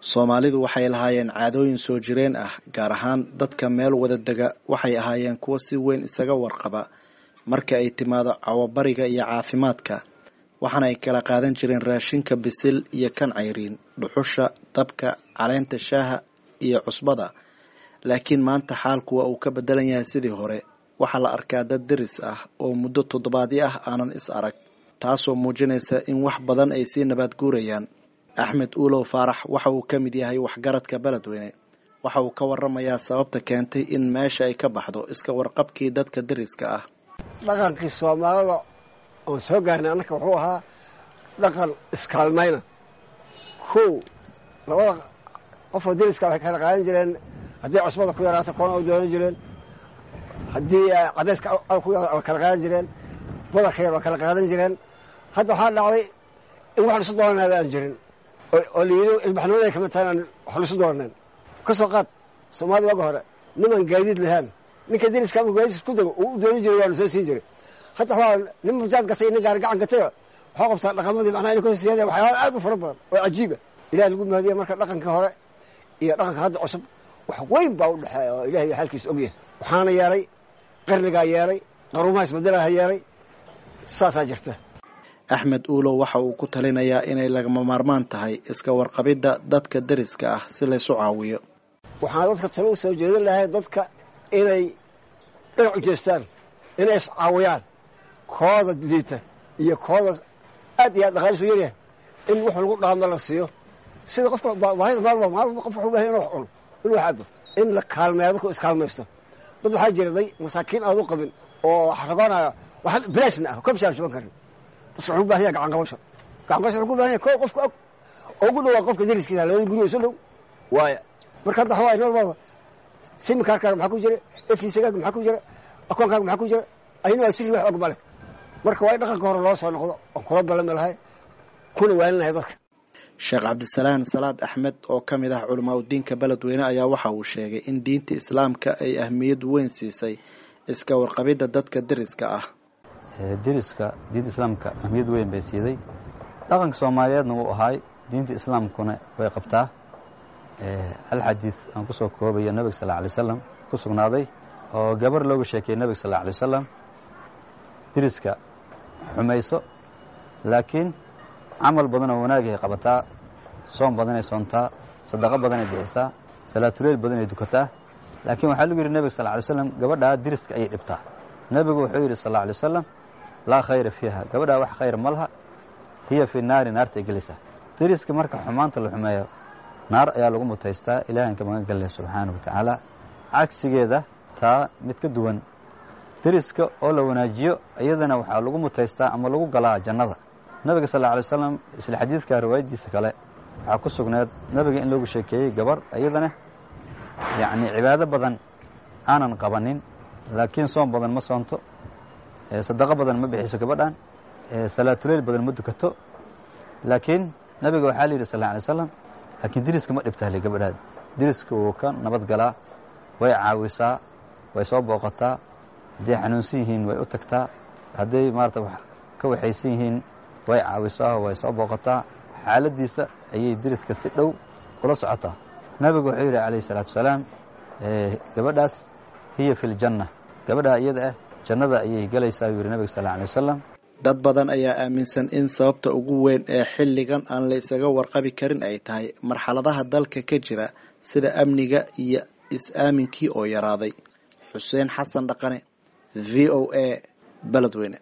soomaalidu waxay lahaayeen caadooyin soo jireen ah gaar ahaan dadka meel wada dega. Waxay ahaayeen kuwo si weyn isaga warqaba marka ay timaado cawabariga iyo caafimaadka waxaana ay kala qaadan jireen raashinka bisil iyo kan cayriin dhuxusha dabka caleenta shaaha iyo cusbada. Laakiin maanta xaalku waa uu ka bedelan yahay sidii hore. Waxaa la arkaa dad deris ah oo muddo toddobaadyo ah aanan is arag taasoo muujinaysa in wax badan ay sii nabaad guurayaan axmed uulow faarax waxa uu ka mid yahay waxgaradka beledweyne waxa uu ka waramayaa sababta keentay in meesha ay ka baxdo iska warqabkii dadka deriska ah. Dhaqankii soomaalida oon soo gaarnay annaka wuxuu ahaa dhaqan iskaalmayna. Kow labada qofoo deriska waxay kala qaadan jireen haddii cusbada ku yaraato koona u doonan jireen haddii cadayska ku waa kala qaadan jireen badarka yar waa kala qaadan jireen. Hadda waxaa dhacday in wax lisu dooranaaba aan jirin oo la yidhi ilbaxnimada ay ka mid tahay aan wax lisu dooraneen ka soo qaad soomaalida waaga hore. Niman gaadiid lahaan ninka deriska ama gaadiidka dego uu u dooni jiray waa la soo siin jiray. Hadda waxaa nin mujaad gatay nin gaari gacan gatay waxaa qabtaa dhaqamadii macnaha inay kahosiyaadeen waxyaala aad u fara badan oo cajiiba. Ilaah lagu mahadiya marka dhaqankii hore iyo dhaqanka hadda cusub wax weyn baa u dhexeeya oo ilahay xaalkiisa ogyahay waxaana yeelay qarnigaa yeelay qaruumaha isbedelaha yeelay saasaa jirta axmed uulow waxa uu ku talinayaa inay lagama maarmaan tahay iska warqabidda dadka deriska ah si laysu caawiyo. Waxaan dadka talo u soo jeedin lahay dadka inay dhinac u jeestaan inay iscaawiyaan kooda liita iyo kooda aad iyo aad dhaqaalisu yaryahay in wax lagu dhaamo la siiyo. Sida qofka baahida maalba maalba qof wuxuu bahay inu wax cuno inuu wax cabo in la kaalmeeyo dadku iskaalmaysto dad waxaa jira day masaakiin u qabin oo xaragoonaya wax bilaashna ah ka bishaabshaban karin dadka wuxuu u baahan yahay gacan qabasho gacan qabasho wuxuu ku baahan yahay koo qofka og oo ugu dhawaa qofka deriskiisa labada guriga isu dhow. Waaya marka hadda waxaa waay nololbaada simikaarkaaga maxaa ku jira? Efiisagaaga maxaa ku jira? Akoonkaaga maxaa ku jira? Ayna waa sirri wax og male marka waa in dhaqanka hore loo soo noqdo oon kula ballami lahay kuna waalinahay dadka. Sheekh cabdisalaan salaad axmed oo ka mid ah culamaa udiinka beledweyne ayaa waxa uu sheegay in diinta islaamka ay ahmiyad weyn siisay iska warqabidda dadka deriska ah deriska diinta islaamka ahmiyad weyn bay siiday dhaqanka soomaaliyeedna wuu ahaay diinta islaamkuna way qabtaa. Hal xadiid aan ku soo koobayo nebiga sal alay wasalam ku sugnaaday oo gabar looga sheekayey nebiga sal alay wasalam deriska xumayso laakiin camal badan oo wanaagay qabataa soom badanay soontaa sadaqo badanay bixisaa salaatuleyl badanay dukataa. Laakiin waxaa lagu yidhi nebiga sal alay slam gabadhaa deriska ayay dhibtaa. Nebigu wuxuu yidhi sal alay wasalam laa khayra fiiha. Gabadhaa wax khayr ma laha. Hiya fi naari naartay gelaysaa deriska marka xumaanta la xumeeyo naar ayaa lagu mutaystaa ilahan ka magan galaya subxaanahu wa tacaala. Cagsigeeda taa mid ka duwan. Deriska oo la wanaajiyo iyadana waxaa lagu mutaystaa ama lagu galaa jannada. Nabiga sal alla alay slam isla xadiidka riwaayaddiisa kale waxaa ku sugneed nabiga in loogu sheekeeyey gabar iyadana yacni cibaado badan aanan qabanin laakiin soom badan ma soonto sadaqo badan ma bixiso gabadhan salaatuleyl badan ma dukato. Laakiin nabiga waxaa la yidhi sal alay slam laakiin deriska ma dhibtahle gabadhaad. Deriska wuu ka nabad galaa way caawisaa way soo booqataa hadday xanuunsan yihiin way u tagtaa hadday maarata ka waxaysan yihiin way caawisaa way soo booqataa. Xaaladdiisa ayay deriska si dhow ula socotaa. Nabigu wuxuu yidhi calayhi salaatu wasalaam gabadhaas hiya fi ljanna gabadhaa iyada ah jannada ayay gelaysaa buu yidhi nabiga sal alla alay wasalam dad badan ayaa aaminsan in sababta ugu weyn ee xilligan aan la isaga warqabi karin ay tahay marxaladaha dalka ka jira sida amniga iyo is-aaminkii oo yaraaday. Xuseen xasan dhaqane v o a beledweyne